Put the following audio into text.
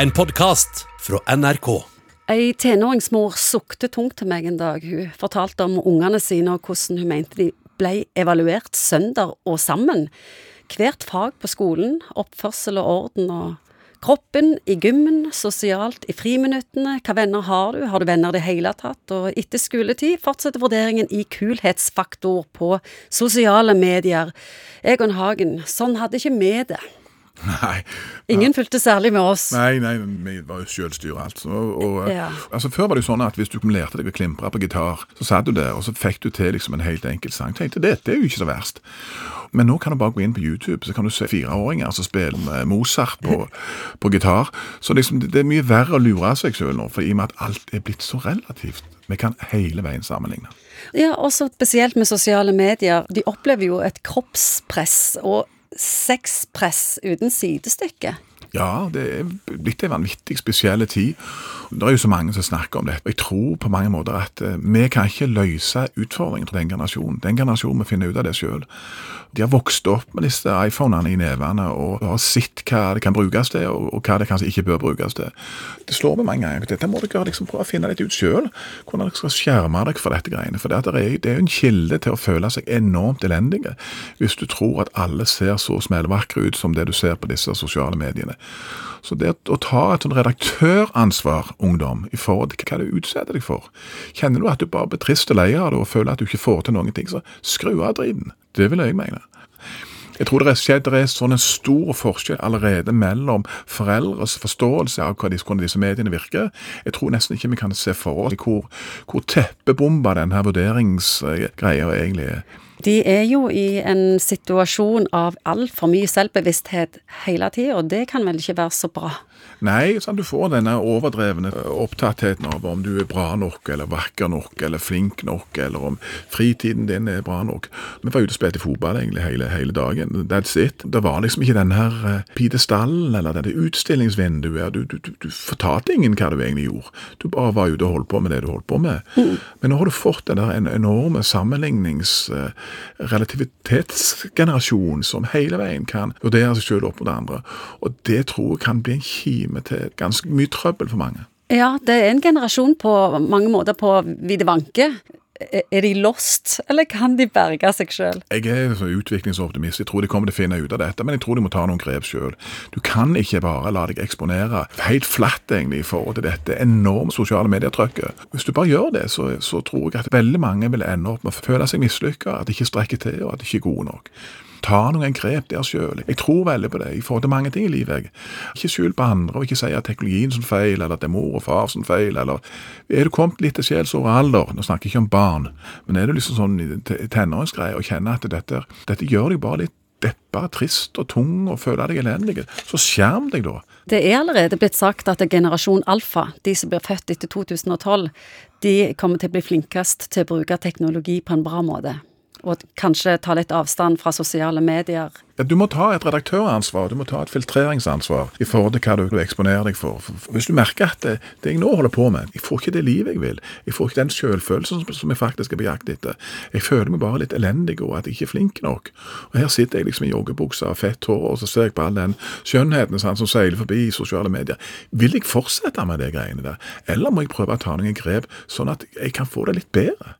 En podkast fra NRK. Ei tenåringsmor sukte tungt til meg en dag. Hun fortalte om ungene sine og hvordan hun mente de ble evaluert søndag og sammen. Hvert fag på skolen, oppførsel og orden og kroppen, i gymmen, sosialt, i friminuttene, hva venner har du, har du venner i det hele tatt, og etter skoletid fortsetter vurderingen i kulhetsfaktor på sosiale medier. Egon Hagen, sånn hadde ikke vi det. Nei. Ingen fulgte særlig med oss. Nei, nei, vi var jo sjølstyre, altså. Og, og, Ja. altså. Før var det jo sånn at hvis du lærte deg å klimpre på gitar, så satt du der, og så fikk du til liksom en helt enkel sang. Tenkte det, det er jo ikke så verst. Men nå kan du bare gå inn på YouTube, så kan du se fireåringer som spiller Mozart på, på gitar. Så liksom, det er mye verre å lure seg selv nå, for i og med at alt er blitt så relativt. Vi kan hele veien sammenligne. Ja, også spesielt med sosiale medier. De opplever jo et kroppspress og sexpress uten sidestykke. Ja, det er blitt en vanvittig spesiell tid. Det er jo så mange som snakker om dette. Jeg tror på mange måter at eh, vi kan ikke løse utfordringen til den generasjonen. Den generasjonen må finne ut av det sjøl. De har vokst opp med disse iPhonene i nevene og har sett hva det kan brukes til, og hva det kanskje ikke bør brukes til. Det slår meg mange ganger. Dette må dere liksom prøve å finne litt ut sjøl. Hvordan dere skal skjerme dere for dette greiene. For det er jo en kilde til å føle seg enormt elendige hvis du tror at alle ser så smellvakre ut som det du ser på disse sosiale mediene. Så det å ta et sånn redaktøransvar, ungdom, i forhold til hva du utsetter deg for Kjenner du at du bare blir trist og lei av det og føler at du ikke får til noen ting, så skru av driten. Det vil jeg mene. Jeg tror det er skjedd, det er sånn en stor forskjell allerede mellom foreldres forståelse av hvordan disse mediene virker. Jeg tror nesten ikke vi kan se for oss hvor, hvor teppebomba denne vurderingsgreia egentlig er. De er jo i en situasjon av altfor mye selvbevissthet hele tida, og det kan vel ikke være så bra. Nei, sånn, du får denne overdrevne opptattheten av om du er bra nok, eller vakker nok, eller flink nok, eller om fritiden din er bra nok. Vi var ute og spilte fotball egentlig hele, hele dagen. That's it. Det var liksom ikke denne her eh, pidestallen eller dette utstillingsvinduet. Du, du, du, du fortalte ingen hva du egentlig gjorde. Du bare var ute og holdt på med det du holdt på med. Men nå har du fått den der enorme sammenlignings... relativitetsgenerasjon som hele veien kan vurdere seg selv opp mot andre. Og det tror jeg kan bli en kime til ganske mye trøbbel for mange. Ja, det er en generasjon på mange måter på vide vanke. Er de lost, eller kan de berge seg sjøl? Jeg er utviklingsoptimist. Jeg tror de kommer til å finne ut av dette, men jeg tror de må ta noen grep sjøl. Du kan ikke bare la deg eksponere helt flatt egentlig i forhold til dette enorme sosiale medietrykket. Hvis du bare gjør det, så, så tror jeg at veldig mange vil ende opp med å føle seg mislykka, at de ikke strekker til, og at de ikke er gode nok. Ta noen grep der sjøl. Jeg tror veldig på det i forhold til mange ting i livet. jeg. Ikke skyld på andre, og ikke si at teknologien sin feil, eller at det er mor og far sin feil, eller Er du kommet litt til sjelsår alder, nå snakker jeg ikke om barn, men er du liksom sånn tenåringsgreie og kjenner at dette, dette gjør deg bare litt deppa, trist og tung og føler deg elendig, så skjerm deg da. Det er allerede blitt sagt at generasjon alfa, de som blir født etter 2012, de kommer til å bli flinkest til å bruke teknologi på en bra måte. Og kanskje ta litt avstand fra sosiale medier. Du må ta et redaktøransvar, du må ta et filtreringsansvar i forhold til hva du, eksponerer deg for. Hvis du merker at det, det jeg nå holder på med, jeg får ikke det livet jeg vil, jeg får ikke den selvfølelsen som, som jeg faktisk er på jakt etter, jeg føler meg bare litt elendig og at jeg ikke er flink nok. Og her sitter jeg liksom i joggebuksa og fett hår, og så ser jeg på all den skjønnheten sånn, som seiler forbi i sosiale medier. Vil jeg fortsette med det greiene der, eller må jeg prøve å ta noen grep sånn at jeg kan få det litt bedre?